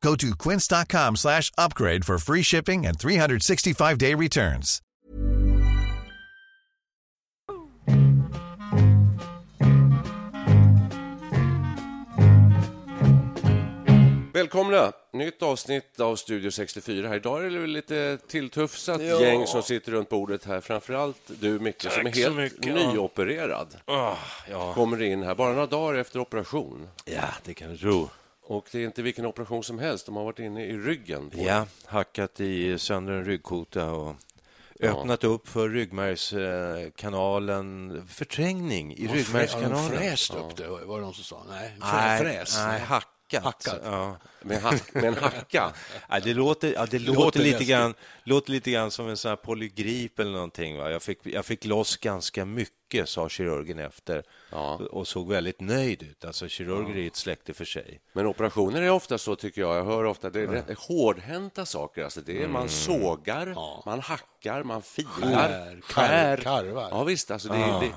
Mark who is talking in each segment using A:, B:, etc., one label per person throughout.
A: Go to quince.com slash upgrade for free shipping and 365-day returns.
B: Välkomna! Nytt avsnitt av Studio 64. Här idag är det lite tilltufsat gäng som sitter runt bordet här. Framförallt du, Micke, som är helt
C: mycket, ja.
B: nyopererad.
C: Ah, ja.
B: Kommer in här bara några dagar efter operation.
C: ja, det kan du tro.
B: Och det är inte vilken operation som helst. De har varit inne i ryggen. på
C: Ja, hackat i sönder en ryggkota och öppnat upp för ryggmärgskanalen. Förträngning i
D: Har de
C: ryggmärgskanalen.
D: fräst upp det, var det någon som sa? Nej,
C: Nej,
D: fräs.
C: nej, hackat.
D: Hackat.
C: Ja.
B: Med, hack, med en hacka.
C: Nej, det låter, ja, det låter,
D: låter
C: lite, grann, låter lite grann som en sån polygrip eller någonting. Va? Jag, fick, jag fick loss ganska mycket, sa kirurgen efter
B: Ja.
C: och såg väldigt nöjd ut. Alltså, kirurger är ett släkte för sig.
B: Men operationer är ofta så, tycker jag. Jag hör ofta det är rätt hårdhänta saker. Alltså det är,
C: Mm.
B: Man sågar, man hackar, man filar,
D: Skär,
B: skär.
D: kar- karvar.
B: Ja, visst. Alltså det, det,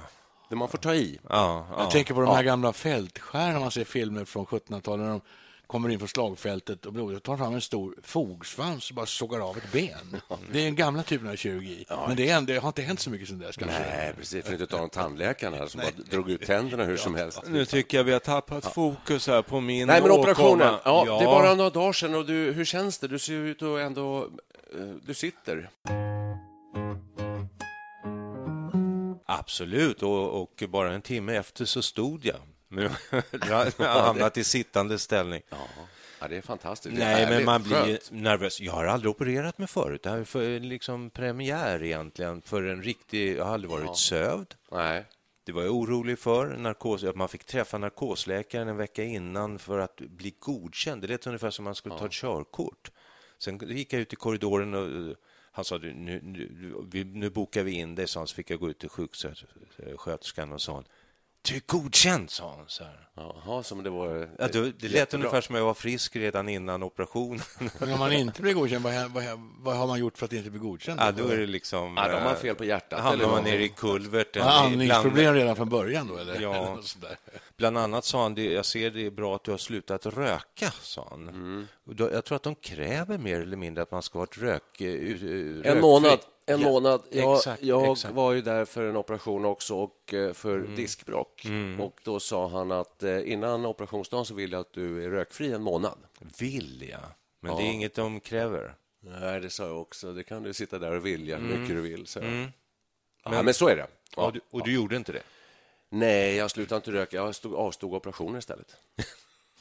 B: det man får ta i.
C: Ja, ja.
D: Jag tänker på de här gamla fältskärarna man ser filmer från 1700-talet när de kommer in från slagfältet och blodet tar fram en stor fogsvans och bara sågar av ett ben. Det är den gamla typen av kirurgi. Men det, är det har inte hänt så mycket sen dess kanske.
B: Nej, precis. För att inte tala om tandläkaren här som bara drog ut tänderna hur som helst.
C: Nu tycker jag vi har tappat fokus här på min
B: Nej, men operationen.
C: åkomma.
B: Ja, Det är bara några dagar sedan. Och du, hur känns det? Du ser ut att ändå... eh, Du sitter.
C: Absolut, och, och bara en timme efter så stod jag. Jag har hamnat i sittande ställning.
B: Ja, ja det är fantastiskt. Det är
C: Nej, men man blir
B: Skönt.
C: nervös. Jag har aldrig opererat mig förut. Det här är för, liksom premiär egentligen för en riktig... Jag har aldrig varit sövd.
B: Nej.
C: Det var jag orolig för. Narkos, att man fick träffa narkosläkaren en vecka innan för att bli godkänd. Det lät ungefär som man skulle ta ett körkort. Sen gick jag ut i korridoren och han sa nu, nu, nu bokar vi in dig, sa han. Så fick jag gå ut till sjuksköterskan och sa du är godkänd, sa hon. Så här.
B: Jaha, som det var...
C: Ja, det, det lät
B: jättebra.
C: ungefär som jag var frisk redan innan operationen.
D: Men om man inte blir godkänd, vad, vad, vad har man gjort för att inte bli godkänd?
C: ja, då är det liksom...
B: Ja, då har man
C: eh,
B: fel på hjärtat.
C: hamnar man nere i kulverten.
D: Har andningsproblem redan från början då? Eller?
C: Ja.
D: Eller.
C: Bland annat sa han, jag ser det är bra att du har slutat röka, sa han.
B: Mm.
C: Jag tror att de kräver mer eller mindre att man ska ha ett rök... eh, eh,
B: En månad. En
C: Ja,
B: månad. Jag,
C: exakt,
B: jag
C: exakt.
B: var ju där för en operation också och eh, för
C: Mm.
B: diskbråck. Och då sa han att eh, innan operationsdagen så vill jag att du är rökfri en månad.
C: Vill jag, men det är inget de kräver.
B: Nej, det sa jag också. Det kan du sitta där och vilja hur mycket du vill. Så. Ja,
C: Mm.
B: men, så är det. Ja.
C: och, du, och du gjorde inte det?
B: Nej, jag slutade inte röka. Jag stod, avstod operationer istället.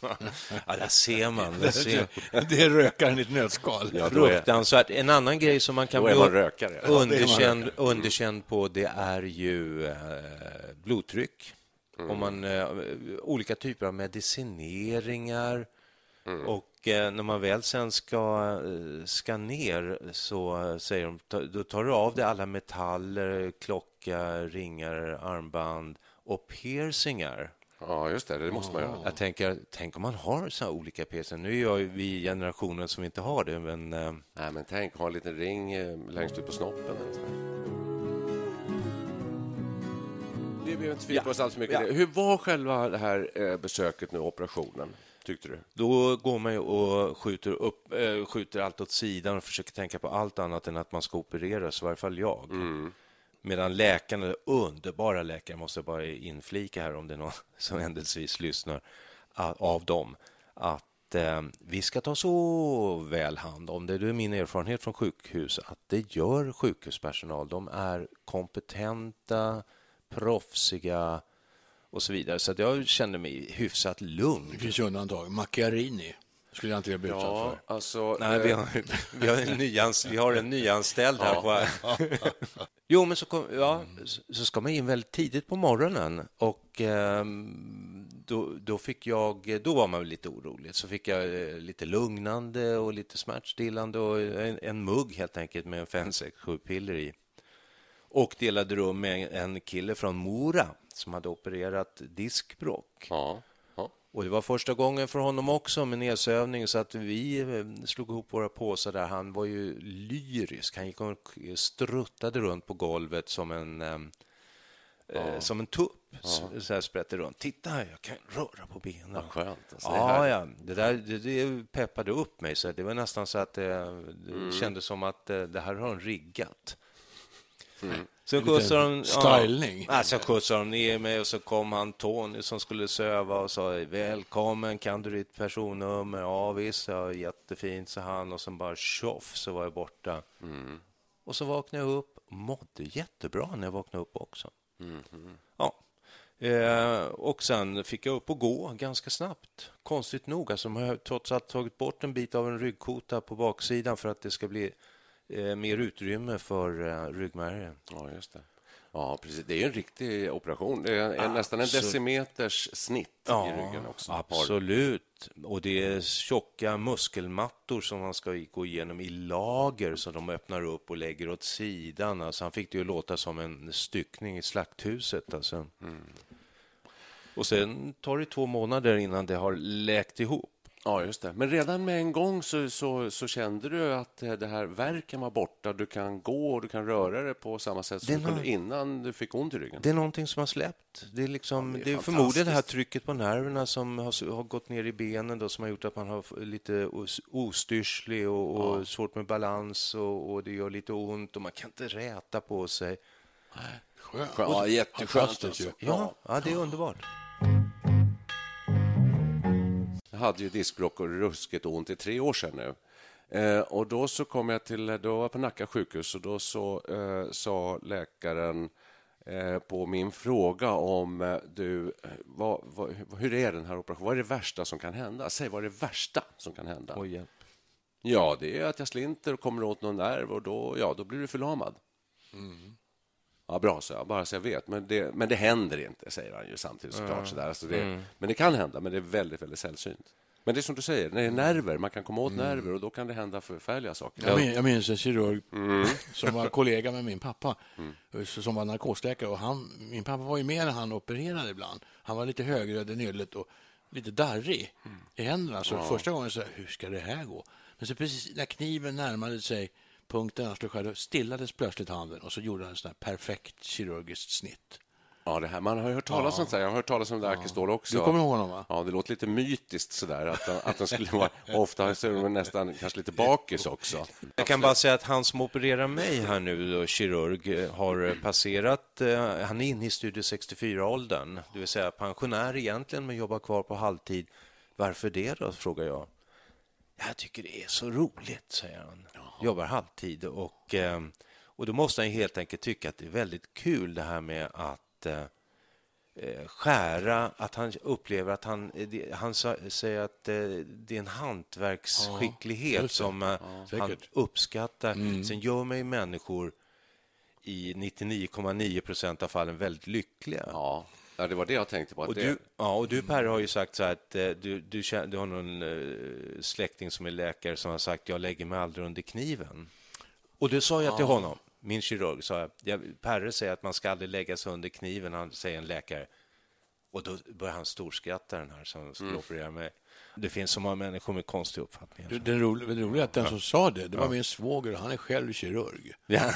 C: Ja, där ser man. Där ser.
D: Det är rökaren i ett nötskal.
B: Ja,
C: Fruktansvärt. En annan grej som man kan bli
B: är man
C: un-
B: rökare.
C: underkänd, underkänd på det är ju eh, blodtryck. Om man, eh, olika typer av medicineringar. Och eh, när man väl sen ska, ska ner så säger de, ta- då tar du av dig alla metaller, klocka, ringar, armband och piercingar.
B: Ja, just det. Det måste man göra.
C: Jag tänker, tänk om man har så här olika piercingar. Nu är jag vi generationen som inte har det, men eh,
B: Nej, men tänk, ha en liten ring eh, längst ut på snoppen. Vi behöver inte fördjupa oss för mycket. det. Hur var själva det här eh, besöket nu, operationen, tyckte du?
C: Då går man ju och skjuter, upp, skjuter allt åt sidan och försöker tänka på allt annat än att man ska opereras, i varje fall jag. Medan läkarna, underbara läkare, måste jag bara inflika här om det är någon som händelsevis lyssnar, av dem, att eh, vi ska ta så väl hand om det. Det är min erfarenhet från sjukhus att det gör sjukhuspersonal. De är kompetenta, proffsiga och så vidare. Så att jag kände mig hyfsat lugn.
D: Det finns undantag. Macchiarini skulle jag inte vilja bli utsatt
B: Ja,
D: för.
B: alltså...
C: Nej, vi
B: eh,
C: har, vi har, en, nyans, vi har en nyanställd här. På, jo, men så, kom, ja, så ska man in väldigt tidigt på morgonen och ehm, då, då fick jag, då var man väl lite orolig. Så fick jag eh, lite lugnande och lite smärtstillande och en, en mugg helt enkelt med en 5, 6, 7 piller i. Och delade rum med en kille från Mora som hade opererat diskbråck.
B: Ja. Ja.
C: Och det var första gången för honom också med nedsövning så att vi eh, slog ihop våra påsar där. Han var ju lyrisk. Han gick och struttade runt på golvet som en, eh, eh, som en tupp. S- Så här sprätte runt. Titta här, jag kan röra på benen.
B: Vad skönt. Alltså, det
C: Ja,
B: härligt.
C: ja. Det, där, det, det peppade upp mig. Så det var nästan så att eh, det
B: Mm.
C: kändes som att det här har de riggat.
B: Mm.
C: Så skjutsade de...
D: stylning.
C: Ja, så skjutsade de ner mig och så kom han Tony som skulle söva och sa välkommen, kan du ditt personnummer? Ja visst, ja, jättefint, sa han och sen bara tjoff så var jag borta. Och så vaknade jag upp mådde jättebra när jag vaknade upp också. Ja. Eh, och sen fick jag upp och gå ganska snabbt. Konstigt nog, alltså man har trots allt tagit bort en bit av en ryggkota på baksidan för att det ska bli eh, mer utrymme för eh, ryggmärgen.
B: Ja, just det. Ja, precis. Det är en riktig operation. Det är en, nästan en decimeters snitt i ryggen också.
C: Absolut. Och det är tjocka muskelmattor som man ska gå igenom i lager som de öppnar upp och lägger åt sidan. Alltså han fick det ju låta som en styckning i slakthuset. Alltså. Och sen tar det två månader innan det har läkt ihop.
B: Ja, just det. Men redan med en gång så, så, så kände du att det här verken var borta. Du kan gå och du kan röra dig på samma sätt som du kunde innan du fick ont i ryggen.
C: Det är någonting som har släppt. Det är, liksom,
B: Ja, det är
C: det är förmodligen det här trycket på nerverna som har, har gått ner i benen då, som har gjort att man har lite os- ostyrslig och, och svårt med balans och, och det gör lite ont och man kan inte räta på sig.
D: Skönt.
B: Ja, jätteskönt. Alltså.
C: Ja, ja det är underbart.
B: Hade ju diskbråck och ruskigt ont i tre år sedan nu. Eh, och då så kom jag till, då var jag på Nacka sjukhus och då så eh, sa läkaren eh, på min fråga om eh, du, eh, vad, vad, hur är den här operationen? Vad är det värsta som kan hända? Säg vad är det värsta som kan hända?
C: Oj, hjälp.
B: Ja, det är att jag slinter och kommer åt någon nerv och då, ja, då blir du förlamad. Ja, bra, så jag, bara så jag vet. Men det, men det händer inte, säger han ju samtidigt såklart. Så där. Alltså det, Men det kan hända, men det är väldigt, väldigt sällsynt. Men det är som du säger, när det är nerver, man kan komma åt nerver och då kan det hända förfärliga saker.
D: Jag minns, jag minns en kirurg som var kollega med min pappa, som var narkosläkare. Och han, min pappa var ju med när han opererade ibland. Han var lite högröd i nyllet och lite darrig i händerna. Så första gången så hur ska det här gå? Men så precis när kniven närmade sig punkten han skulle skära, stillades plötsligt handen och så gjorde han en sån här perfekt kirurgiskt snitt.
B: Ja, det här, man har ju hört talas om det. här. Jag har hört talas om det Arkestål också.
D: Du kommer ihåg honom, va?
B: Ja, det låter lite mytiskt sådär. Att, de- att de skulle vara, ofta så är de nästan kanske lite bakis också.
C: Jag kan bara säga att han som opererar mig här nu, då, kirurg, eh, har passerat, eh, han är inne i studie 64-åldern, det vill säga pensionär egentligen, men jobbar kvar på halvtid. Varför det då, frågar jag. Jag tycker det är så roligt, säger han. Jobbar halvtid och, eh, och då måste han helt enkelt tycka att det är väldigt kul det här med att eh, eh, skära, att han upplever att han, han säger att det är en hantverksskicklighet
D: det.
C: som eh, han uppskattar. Sen gör mig människor i 99,9 procent av fallen väldigt lyckliga.
B: Ja, ja, det var det jag tänkte på.
C: Och
B: det,
C: du, ja, och du Per har ju sagt så att eh, du, du, känner, du har någon eh, släkting som är läkare som har sagt jag lägger mig aldrig under kniven. Och det sa jag till honom, min kirurg, sa jag, jag, Perre säger att man ska aldrig lägga sig under kniven, han säger en läkare. Och då börjar han storskratta den här som skulle operera mig. Det finns så många människor med konstiga uppfattningar.
D: Den roliga, det roliga är att den som sa det, det var min svåger han är själv kirurg.
C: Ja.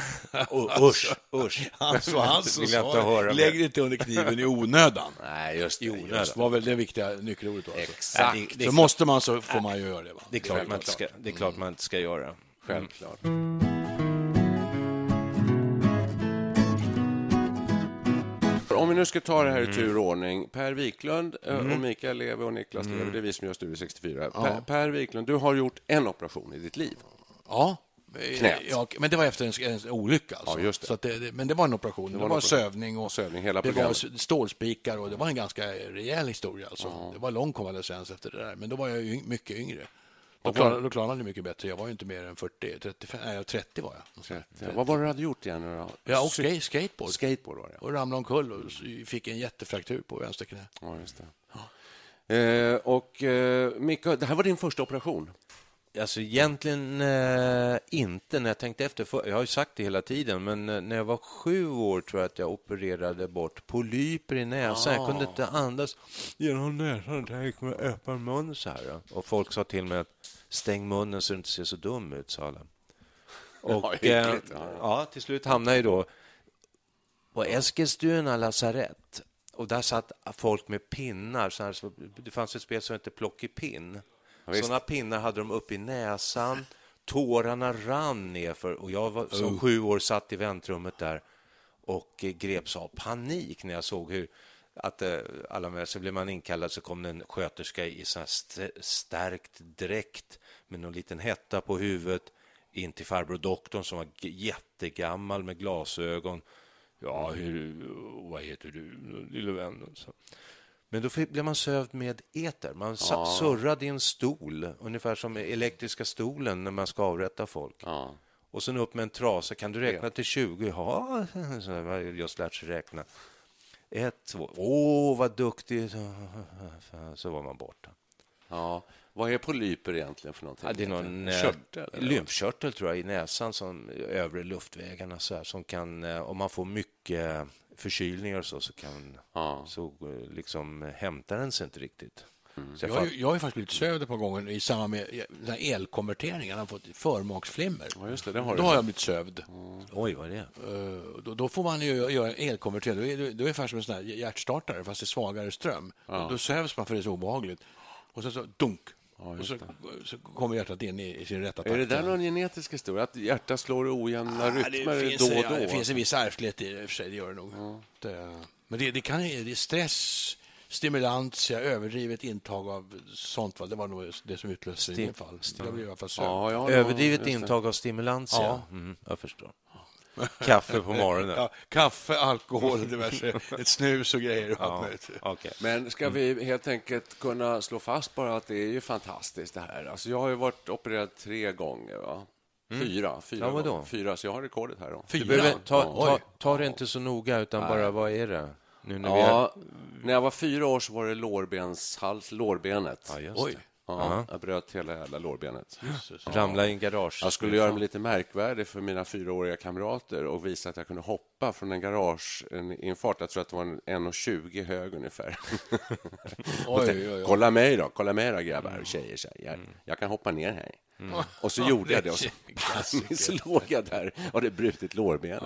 C: Och, usch, usch.
D: Han så han som sa det, lägg inte under kniven i onödan.
B: nej, just det.
C: I onödan.
B: Just
D: Det var väl det viktiga nyckelordet. Alltså.
B: Exakt.
C: Det- det är
D: Så måste man så får man ju göra det. Va?
C: Det är klart man inte ska, det är klart man inte ska göra.
B: Självklart. för om vi nu ska ta det här i tur och ordning. Per Wiklund eh, och Mikael Lewe och Niklas Lewe, det är vi som gör Studio 64. Per, per Wiklund, du har gjort en operation i ditt liv.
D: Ja.
B: Knät.
D: Ja, men det var efter en, en olycka. Alltså.
B: Ja, det.
D: Så det, det, men det var en operation. Det,
B: var
D: var,
B: en
D: sövning och
B: Sövning, hela
D: det var
B: programmet.
D: stålspikar och det var en ganska rejäl historia. Alltså. Det var lång konvalescens efter det där. Men då var jag mycket yngre. Då klarade, då klarade det mycket bättre. Jag var ju inte mer än 40, 35, nej 30 var jag.
B: Ja, vad var det du hade gjort igen? då?
D: Jag åkte skate, skateboard
B: Skateboard var det, ja.
D: och ramlade omkull och fick en jättefraktur på vänster knä.
B: ja just det. Eh, och eh, Micke, det här var din första operation.
C: Alltså egentligen eh, inte när jag tänkte efter. För, jag har ju sagt det hela tiden, men eh, när jag var sju år tror jag att jag opererade bort polyper i näsan. Jag kunde inte andas genom näsan. Jag gick med öppen mun så här. ja. Och folk sa till mig att stäng munnen så du inte ser så dum ut, sa alla. Och
B: Ja,
C: eh,
B: ja.
C: ja, till slut hamnade jag då på Eskilstuna lasarett. Och där satt folk med pinnar. Så här, det fanns ett spel som hette Plockepinn.
B: visst.
C: Sådana pinnar hade de upp i näsan. Tårarna rann nerför. Och jag var, som sju år satt i väntrummet där och eh, greps av panik när jag såg hur att eh, alla med så blev man inkallad så kom det en sköterska i sån här st- stärkt dräkt med någon liten hetta på huvudet in till farbror doktorn som var jättegammal med glasögon. Ja, hur, vad heter du, lille vän? Så. Men då fick, blev man sövd med eter. Man sa, surrade i en stol, ungefär som elektriska stolen när man ska avrätta folk.
B: Ja.
C: Och sen upp med en trasa. Kan du räkna till 20? Ja, jag har just lärt sig räkna. Ett, två. Åh, vad duktig. Så var man borta.
B: Ja. Vad är polyper egentligen för någonting?
C: Ja, det är någon eh,
B: Körtel?
C: lymfkörtel tror jag i näsan, som övre luftvägarna så här, som kan, eh, om man får mycket förkylningar och så, så kan
B: Ja.
C: så eh, liksom eh, hämtar den sig inte riktigt. Så jag
D: Jag, har ju- jag har ju faktiskt blivit sövd ett par gånger i samband med elkonverteringen. Jag har fått förmaksflimmer.
B: Ja, just det, det har
D: Då
B: du.
D: har jag blivit sövd.
C: Oj, vad är det?
D: Eh, Då, då får man ju göra elkonvertering. Då är det, då är det ungefär som en sån här hjärtstartare, fast det är svagare ström. Då, då sövs man för det är så obehagligt. Och sen så dunk. Och så, så kommer hjärtat in i, i sin rätta takt.
B: Är det där någon genetisk historia? Att hjärtat slår ojämna
D: Ja,
B: rytmer
D: det finns,
B: då och
D: ja,
B: då?
D: det finns en viss ärftlighet i det, i och för sig, det gör det nog. Det, men det, det, kan, det är stress, stimulantia, överdrivet intag av sånt. Va? Det var nog det som utlöste det i
C: Stim-
D: min fall. Jag blev i alla fall.
B: Ja, ja,
C: Överdrivet intag av stimulantia?
D: Ja.
C: Mm, jag förstår. Kaffe på morgonen?
D: Ja, kaffe, alkohol, diverse, ett snus och grejer. Och
C: Ja, okej.
B: Men ska vi helt enkelt kunna slå fast bara att det är ju fantastiskt det här. Alltså jag har ju varit opererad tre gånger, va? Fyra, fyra,
C: Ja,
B: gånger. fyra, så jag har rekordet här. Då.
D: Fyra?
C: behöver ta, ta, ta det inte så noga, utan bara vad är det? Nu när vi är...
B: Ja, när jag var fyra år så var det lårbenshals, lårbenet.
C: Ja.
B: Ja, jag bröt hela jävla lårbenet.
C: Ramla i en garage.
B: Jag skulle göra mig lite märkvärdig för mina fyraåriga kamrater och visa att jag kunde hoppa från en garage en, i en fart. Jag tror att det var en 1,20 hög ungefär.
D: Oj, oj, oj.
B: Kolla mig då, kolla mig då grabbar och tjejer. Så här, jag, kan hoppa ner här. Och så gjorde jag det och så, så låg jag där och hade brutit lårbenet.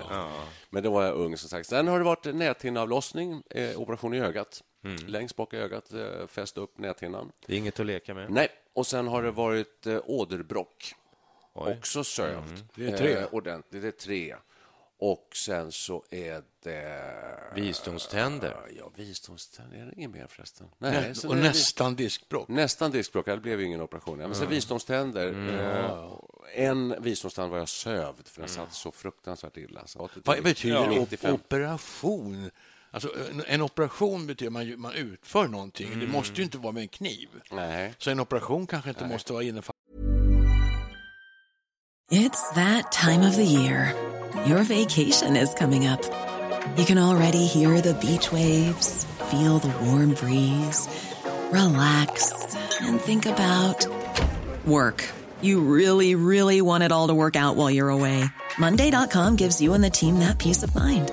B: Men då var jag ung som sagt. Sen har det varit näthinneavlossning, eh, operation i ögat. Längst bak i ögat, eh, fäst upp näthinnan.
C: Det är inget att leka med.
B: Nej, och sen har det varit eh, åderbråck.
C: Oj.
B: Också sövt.
D: Det är tre.
B: Eh, ordentligt, det är tre. Och sen så är det...
C: Visdomständer.
B: Ja, visdomständer. Är det inget mer förresten? Nej, så
D: och nästan diskbråck.
B: Nästan diskbråck, det blev ingen operation. Men sen visdomständer. Eh, en visdomstand var jag sövd, för den satt så fruktansvärt illa. Så
D: Vad betyder
B: Ja.
D: op-
B: 95.
D: operation? Alltså, en, en operation betyder man, man utför någonting. Det måste ju mm. inte vara med en kniv.
B: Nej.
D: Så en operation kanske inte måste vara innefattande
E: It's that time of the year. Your vacation is coming up. You can already hear the beach waves, feel the warm breeze, relax, and think about work. You really, really want it all to work out while you're away. Monday.com gives you and the team that peace of mind.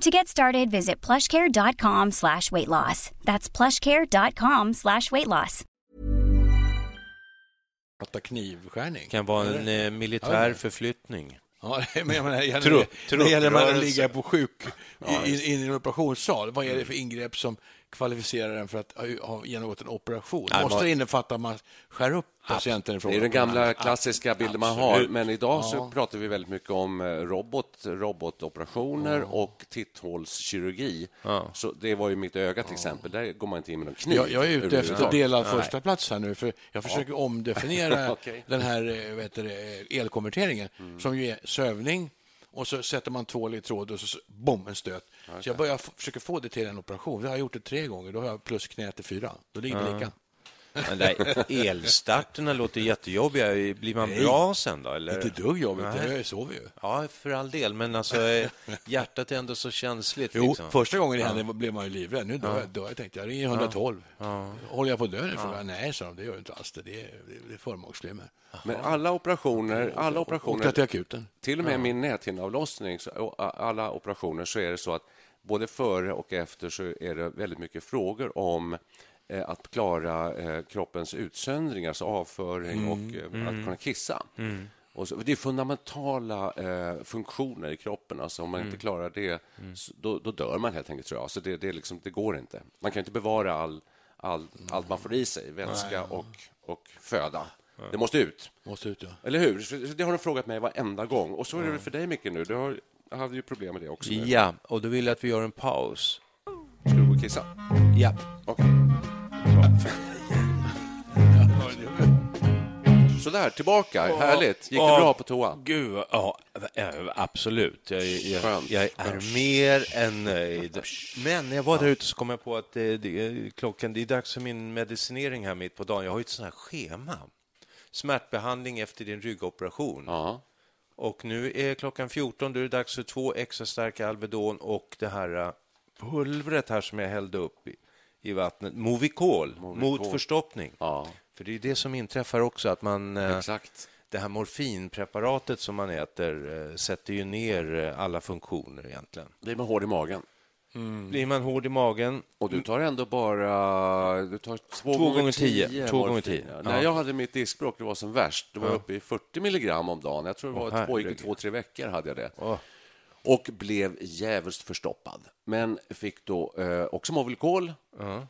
F: To get started, visit plushcare.com slash weight loss. That's plushcare.com slash weight loss.
D: Prata knivskärning.
C: Kan vara en eh, militär förflyttning.
D: Ja, men jag menar, gäller,
C: Trupp-
D: det, det gäller man att ligga på sjuk i, i, in i en operationssal. Vad är det för ingrepp som kvalificerar en för att ha, genomgått en operation?
C: Nej,
D: Måste det innefatta att man skär upp patienten i fråga?
B: Det är den gamla klassiska bilden man har, men idag så pratar vi väldigt mycket om eh, robot, robotoperationer och titthålskirurgi. Så det var ju mitt öga till exempel, där går man inte in med någon kniv.
D: Jag, jag är ute efter
B: överhuvudtaget.
D: delad första plats här nu, för jag försöker omdefiniera
B: Okej.
D: den här eh, vad heter det, elkonverteringen,
B: Mm.
D: som ju är sövning och så sätter man tvål i tråd och så bom, en stöt. Så jag börjar försöka få det till en operation. Jag har gjort det tre gånger, då har jag plus knät till fyra. Då ligger det lika.
C: Men där, elstarterna låter jättejobbiga. Blir man
D: Nej.
C: bra sen då? Eller?
D: Inte dugg jobbigt,
C: Nej.
D: jag sover ju.
C: Ja, för all del. Men alltså, hjärtat är ändå så känsligt.
D: Jo,
C: liksom.
D: första gången det hände blev man ju livrädd. Nu dör jag, dör jag tänkte jag ringer 112. Håller jag på att dö? Ja. Nej, sa de, det gör du inte alls det. Det är, det är förmaksflimmer.
B: Men alla operationer, alla operationer
D: till akuten.
B: Till och med min näthinneavlossning, alla operationer, så är det så att både före och efter så är det väldigt mycket frågor om att klara eh, kroppens utsöndring, alltså avföring och eh, att kunna kissa. Och så, det är fundamentala eh, funktioner i kroppen. Alltså om man inte klarar det, så, då, då dör man helt enkelt, tror jag. Så det, det, är liksom, det går inte. Man kan inte bevara all, all, allt man får i sig, vätska och, och föda. Det måste ut.
D: Måste ut, ja.
B: Eller hur? Så Det har de frågat mig varenda gång. Och så är det väl för dig, Micke, nu. Du har, hade ju problem med det också. nu.
C: Ja, och då vill jag att vi gör en paus.
B: Ska du gå och kissa?
C: Ja.
B: Okej. Sådär, tillbaka. Härligt. Gick det bra på toa?
C: Gud, ja, eh, absolut. Jag, jag,
B: Skönt.
C: jag är mer än nöjd. Men när jag var där ute så kom jag på att det, det, klockan, det är dags för min medicinering här mitt på dagen. Jag har ju ett sånt här schema. Smärtbehandling efter din ryggoperation. Och nu är klockan 14, då är det dags för två extra starka Alvedon och det här eh, pulvret här som jag hällde upp i, i vattnet. Movicol, mot förstoppning.
B: Ja,
C: För det är det som inträffar också, att man... eh,
B: exakt.
C: det här morfinpreparatet som man äter eh, sätter ju ner eh, alla funktioner egentligen.
B: Blir man hård i magen.
C: Blir man hård i magen,
B: Och du tar ändå bara... Du tar två,
C: Två gånger tio. Två
B: morfin.
C: gånger tio.
B: Ja. När jag hade mitt diskbråck, det var som värst. Det var
C: Ja.
B: uppe i 40 milligram om dagen. Jag tror det var två, två, tre veckor hade jag det.
C: Åh.
B: Och blev jävligt förstoppad. Men fick då eh, också Movicol.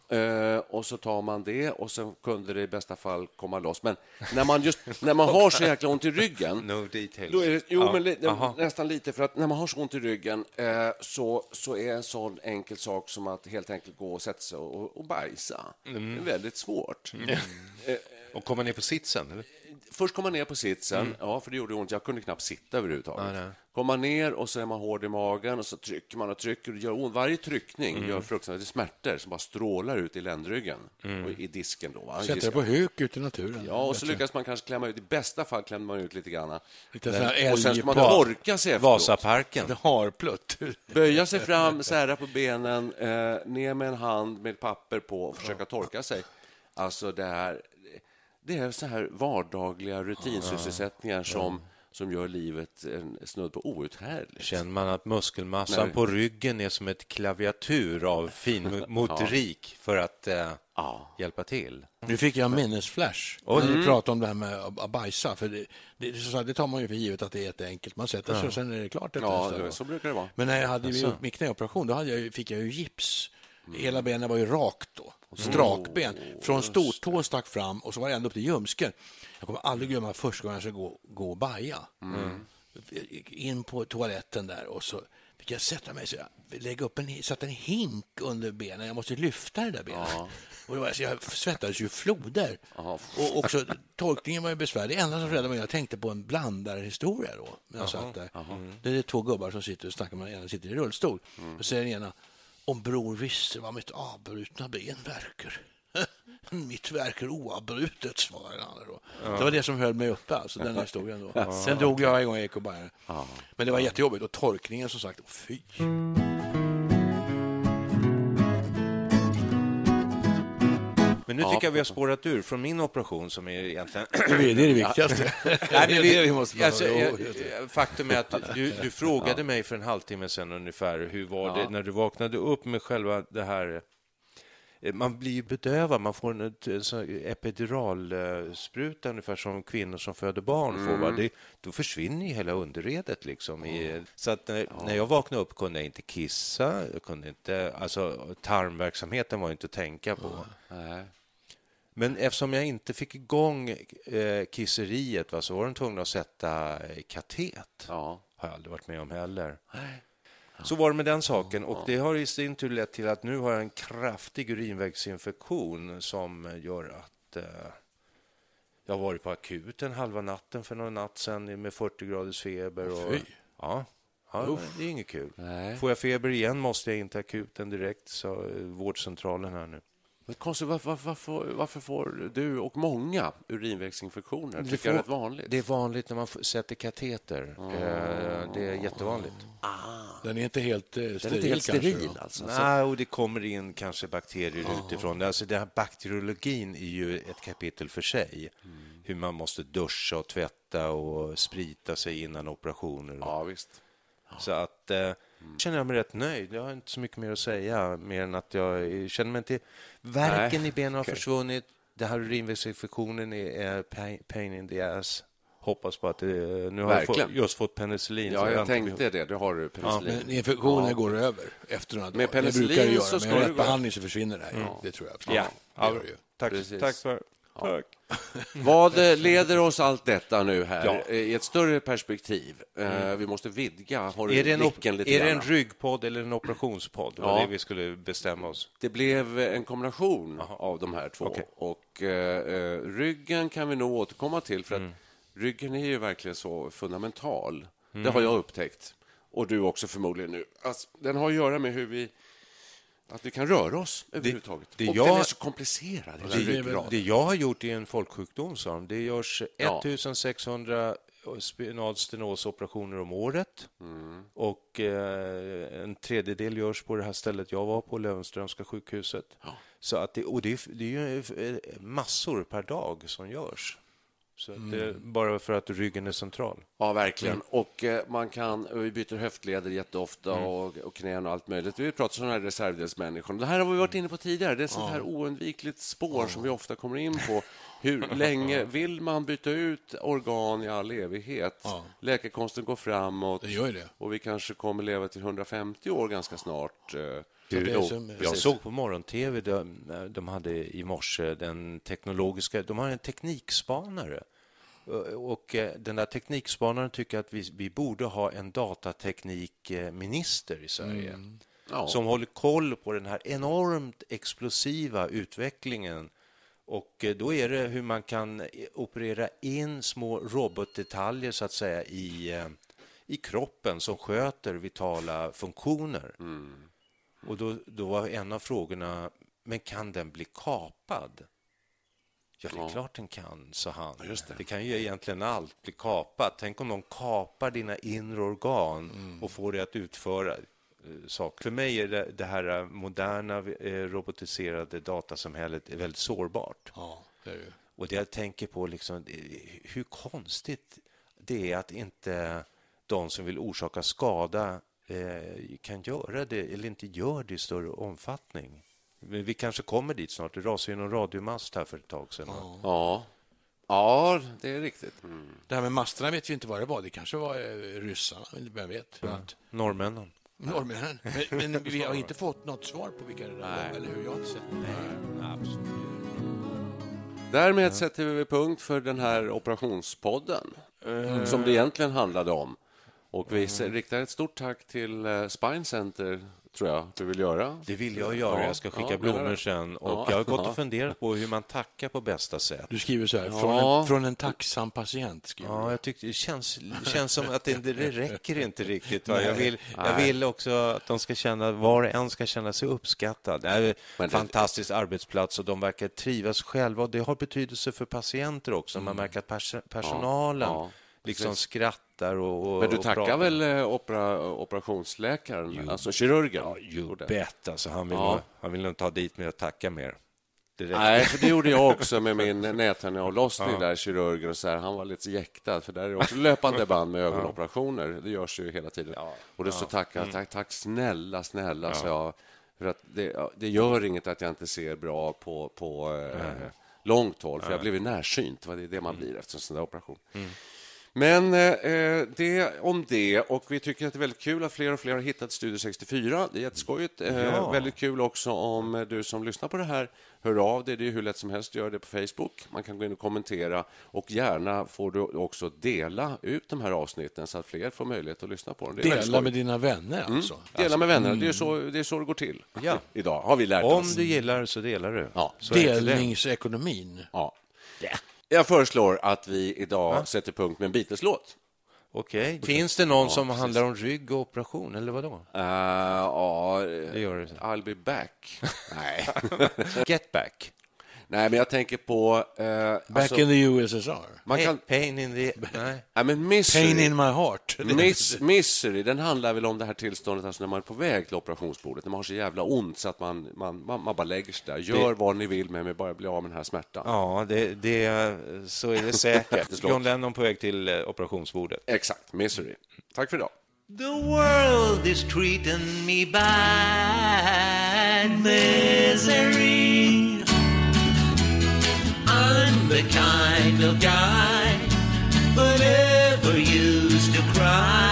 B: Eh, och så tar man det och sen kunde det i bästa fall komma loss. Men när man, just, när man har så jäkla ont i ryggen
C: no details.
B: då är det, jo,
C: Ja,
B: men li, nästan lite. För att när man har så ont i ryggen eh, så, så är en sån enkel sak som att helt enkelt gå och sätta sig och, och bajsa
C: Mm.
B: det är väldigt svårt.
C: Och komma ner på sitsen? Eller?
B: Först kom man ner på sitsen, ja, för det gjorde ont. Jag kunde knappt sitta överhuvudtaget. Kom man ner och så är man hård i magen och så trycker man och trycker och gör ont. Varje tryckning gör fruktansvärda smärtor som bara strålar ut i ländryggen och i disken. Då, va?
D: Sätter det på huk ute i naturen.
B: Ja, och så lyckas man kanske klämma ut. I bästa fall klämmer man ut lite grann.
D: Lite sån här
B: Men- och sen ska man torka sig efteråt.
C: Vasaparken.
D: Det har plutt.
B: Böja sig fram, sära på benen, eh, ner med en hand med papper på och försöka torka sig. Alltså det här, det är så här vardagliga rutinsysselsättningar som, som gör livet en snudd på outhärdligt.
C: Känner man att muskelmassan
B: Nej.
C: på ryggen är som ett klaviatur av fin motorik för att eh,
B: Ja.
C: hjälpa till?
D: Nu fick jag en minnesflash. När du pratade om det här med att bajsa. För det, det, det tar man ju för givet att det är jätteenkelt. Man sätter sig och sen är det klart.
B: Ja, det- så brukar det vara.
D: Men när jag hade ju gjort min knäoperation, då hade jag, fick jag ju gips. Hela benet var ju rakt då. Strakben. Från stortån stack fram och så var det ända upp till ljumsken. Jag kommer aldrig glömma första gången jag skulle gå, gå och baja. In på toaletten där och så fick jag sätta mig så jag lägga upp en, satte en hink under benen. Jag måste lyfta det där benet. Och det var, så jag svettades ju floder. Och också tolkningen var ju besvärlig. Det enda som räddade mig, jag tänkte på en blandarhistoria då. När jag satt där. Det är två gubbar som sitter och snackar med den ena sitter i rullstol. Och säger den ena, om bror visste vad mitt avbrutna ben verkar. Mitt verkar oavbrutet, svarade andra då. Det var det som höll mig uppe, alltså, den här historien. Då. Sen dog jag en gång i ekobajen. Men det var jättejobbigt. Och torkningen, som sagt, fy.
C: Men nu tycker jag vi har spårat ur från min operation som är egentligen...
D: Det är det viktigaste.
C: Nej, men vi,
D: vi måste
C: alltså,
D: det.
C: Faktum är att du, du frågade mig för en halvtimme sedan ungefär hur var det när du vaknade upp med själva det här eh, man blir ju bedövad, man får en, en epiduralspruta ungefär som kvinnor som föder barn får. Va? Det, då försvinner ju hela underredet. Liksom, i, så att när, när jag vaknade upp kunde jag inte kissa, jag kunde inte, alltså, tarmverksamheten var inte att tänka på.
B: Nej.
C: Men eftersom jag inte fick igång eh, kisseriet va, så var de tvungna att sätta eh, katet.
B: Ja.
C: har jag aldrig varit med om heller. Så var det med den saken och det har i sin tur lett till att nu har jag en kraftig urinvägsinfektion som gör att eh, jag har varit på akuten halva natten för någon natt sedan med 40 graders feber. Och,
D: Fy.
C: ja, ja det är inget kul.
B: Nej.
C: Får jag feber igen måste jag in till akuten direkt, så eh, vårdcentralen här nu.
B: Men konstigt, varför, varför, får- varför får du och många urinvägsinfektioner? Det tycker jag är rätt vanligt.
C: Det är vanligt när man sätter kateter. Eh, Det är jättevanligt.
D: Den är inte helt eh, steril,
B: Den är inte helt
D: kanske,
B: steril
D: då.
B: alltså.
C: Nej, och det kommer in kanske bakterier utifrån. Alltså, den här bakteriologin är ju ett kapitel för sig. Hur man måste duscha och tvätta och sprita sig innan operationer.
B: Ja, visst.
C: Så att eh, känner jag mig rätt nöjd. Jag har inte så mycket mer att säga, mer än att jag känner mig inte... Värken
B: Nej,
C: i benen har
B: okej.
C: försvunnit. Den här urinvägsinfektionen är, pain, pain in the ass. Hoppas på att det, nu har jag
B: Verkligen.
C: fått, just fått penicillin. så
B: Ja, jag
C: inte
B: tänkte det. Det har du, penicillin.
D: Men infektionen går över efter några dagar.
B: penicillin
D: det brukar det göra.
B: så
D: Med
B: ska det
D: rätt behandling så försvinner det här. Det tror jag.
C: Ja, ja,
D: det det ju.
C: tack,
B: Precis.
C: tack för... Tack.
B: Vad eh, leder oss allt detta nu här
C: Ja.
B: eh, i ett större perspektiv? Eh, Vi måste vidga
C: Är det, en, är det en ryggpodd eller en operationspodd? Det var
B: Ja.
C: det vi skulle bestämma oss.
B: Det blev en kombination av de här två.
C: Okej.
B: Och eh, ryggen kan vi nog återkomma till, för
C: Mm.
B: att ryggen är ju verkligen så fundamental.
C: Mm.
B: Det har jag upptäckt, och du också förmodligen nu. Alltså, den har att göra med hur vi att vi kan röra oss överhuvudtaget.
C: det
B: och
C: jag-
B: den är så komplicerad,
C: Det,
B: ryggraden.
C: det jag har gjort är en folksjukdom, sa de. Det görs
B: Ja.
C: 1600 spinal stenosoperationer om året.
B: Mm.
C: Och eh, en tredjedel görs på det här stället jag var på, Löwenströmska sjukhuset. Så att det, och det, är, det är ju eh, massor per dag som görs. Så att det, bara för att ryggen är central.
B: Ja, verkligen. Och eh, man kan, vi byter höftleder jätteofta
C: Mm.
B: och, och knän och allt möjligt. Vi pratar sådana här reservdelsmänniskor. Det här har vi varit inne på tidigare. Det är sånt här oundvikligt spår som vi ofta kommer in på. Hur länge vill man byta ut organ i all evighet? Läkekonsten går framåt
D: Det gör det.
B: och vi kanske kommer leva till 150 år ganska snart. Eh. Jo,
D: som-
C: Jag
B: precis.
C: såg på morgon-tv, de, de hade i morse den teknologiska... De har en teknikspanare. Och eh, den där teknikspanaren tycker att vi, vi borde ha en datateknikminister i Sverige
B: Ja.
C: som håller koll på den här enormt explosiva utvecklingen. Och eh, då är det hur man kan eh, operera in små robotdetaljer så att säga i, eh, i kroppen som sköter vitala funktioner. Och då, då var en av frågorna, men kan den bli kapad? Ja, det är klart den kan, sa han. det. kan ju egentligen allt bli kapat. Tänk om de kapar dina inre organ och får dig att utföra eh, saker. För mig är det, det här eh, moderna eh, robotiserade datasamhället är väldigt sårbart.
D: Ja, det är det ju.
C: Och det jag tänker på, liksom, det- hur konstigt det är att inte de som vill orsaka skada eh, kan göra det, eller inte gör det i större omfattning. Men vi kanske kommer dit snart. Det rasade ju någon radiomast här för ett tag sedan.
B: Ja. ja, det är riktigt. Mm.
D: Det här med masterna vet vi inte vad det var. Det kanske var eh, ryssarna, vem vet. Att,
C: Norrmännen.
D: Norrmännen. Men, men vi har inte fått något svar på vilka det där var, eller hur? Jag har inte sett det.
B: Därmed sätter vi punkt för den här operationspodden som det egentligen handlade om. Och vi riktar ett stort tack till eh, Spine Center, tror jag du vill göra.
C: Det vill jag göra.
B: Ja,
C: Jag ska skicka
B: ja,
C: blommor
B: det.
C: sen. Och
B: Ja,
C: jag har gått och funderat på hur man tackar på bästa sätt.
D: Du skriver så här, från, en, från en tacksam patient. Skriver
C: Ja, jag tyckte det känns, känns som att det, det räcker inte riktigt. Va? Jag, vill, jag vill också att de ska känna, var och en ska känna sig uppskattad. Det är en
B: Men det-
C: fantastisk arbetsplats och de verkar trivas själva. Och det har betydelse för patienter också. Man märker att pers personalen
B: Ja, ja,
C: liksom skrattar och, och
B: Men du
C: och
B: tackar
C: pratar.
B: väl eh, opera, operationsläkaren, alltså kirurgen?
C: You
B: gjorde?
C: bet, alltså. Han vill,
B: Ja.
C: nog, han vill nog ta dit mig och tacka mer. Räcker.
B: Nej, för det gjorde jag också med min näthinneavlossning där, kirurgen och så här. Han var lite jäktad, för där är det också löpande band med ögonoperationer. Det görs ju hela tiden. Och då så tackade jag, tack, tack snälla, snälla, sa jag. För att det, ja, det gör inget att jag inte ser bra på, på eh, långt håll, för jag blev ju närsynt. Det är det man blir efter en sån där operation. Men eh, det om det. Och vi tycker att det är väldigt kul att fler och fler har hittat Studio 64. Det är jätteskojigt. Eh,
C: Ja.
B: Väldigt kul också om eh, du som lyssnar på det här hör av dig. Det är hur lätt som helst att göra det på Facebook. Man kan gå in och kommentera och gärna får du också dela ut de här avsnitten så att fler får möjlighet att lyssna på dem.
D: Dela med dina vänner alltså.
B: Dela med vänner. Det är, så, det är så det går till
C: Ja.
B: idag, har vi lärt
C: Om
B: oss.
C: du gillar så delar du.
B: Ja.
C: Så.
D: Delningsekonomin.
B: Ja. Jag föreslår att vi idag sätter punkt med en Beatles-låt.
C: Okej. Finns det någon som handlar om rygg och operation, eller vad då?
B: Uh, ja,
C: Det gör det.
B: I'll be back. Nej.
C: Get back.
B: Nej, men jag tänker på... eh,
D: Back
B: alltså,
D: in the USSR.
B: man kan,
C: Pain in the... Nej.
B: nej, men misery,
D: Pain in my heart.
B: miss, misery, den handlar väl om det här tillståndet alltså när man är på väg till operationsbordet, när man har så jävla ont så att man, man, man, man bara lägger sig där. Gör vad ni vill med mig, bara bli av med den här smärtan.
C: Ja, det, det, så är det säkert. John Lennon på väg till eh, operationsbordet.
B: Exakt, misery. Tack för idag.
G: The world is treating me bad misery. The kind of guy who never used to cry.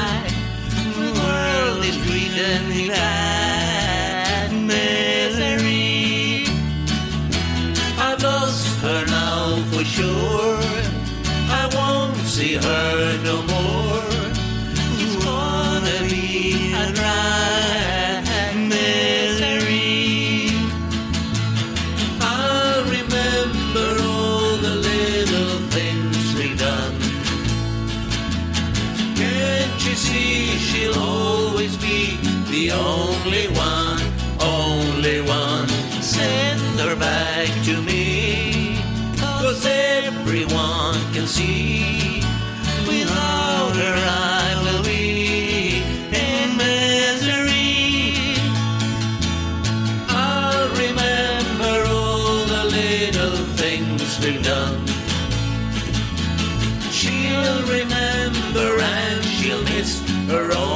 G: It's all.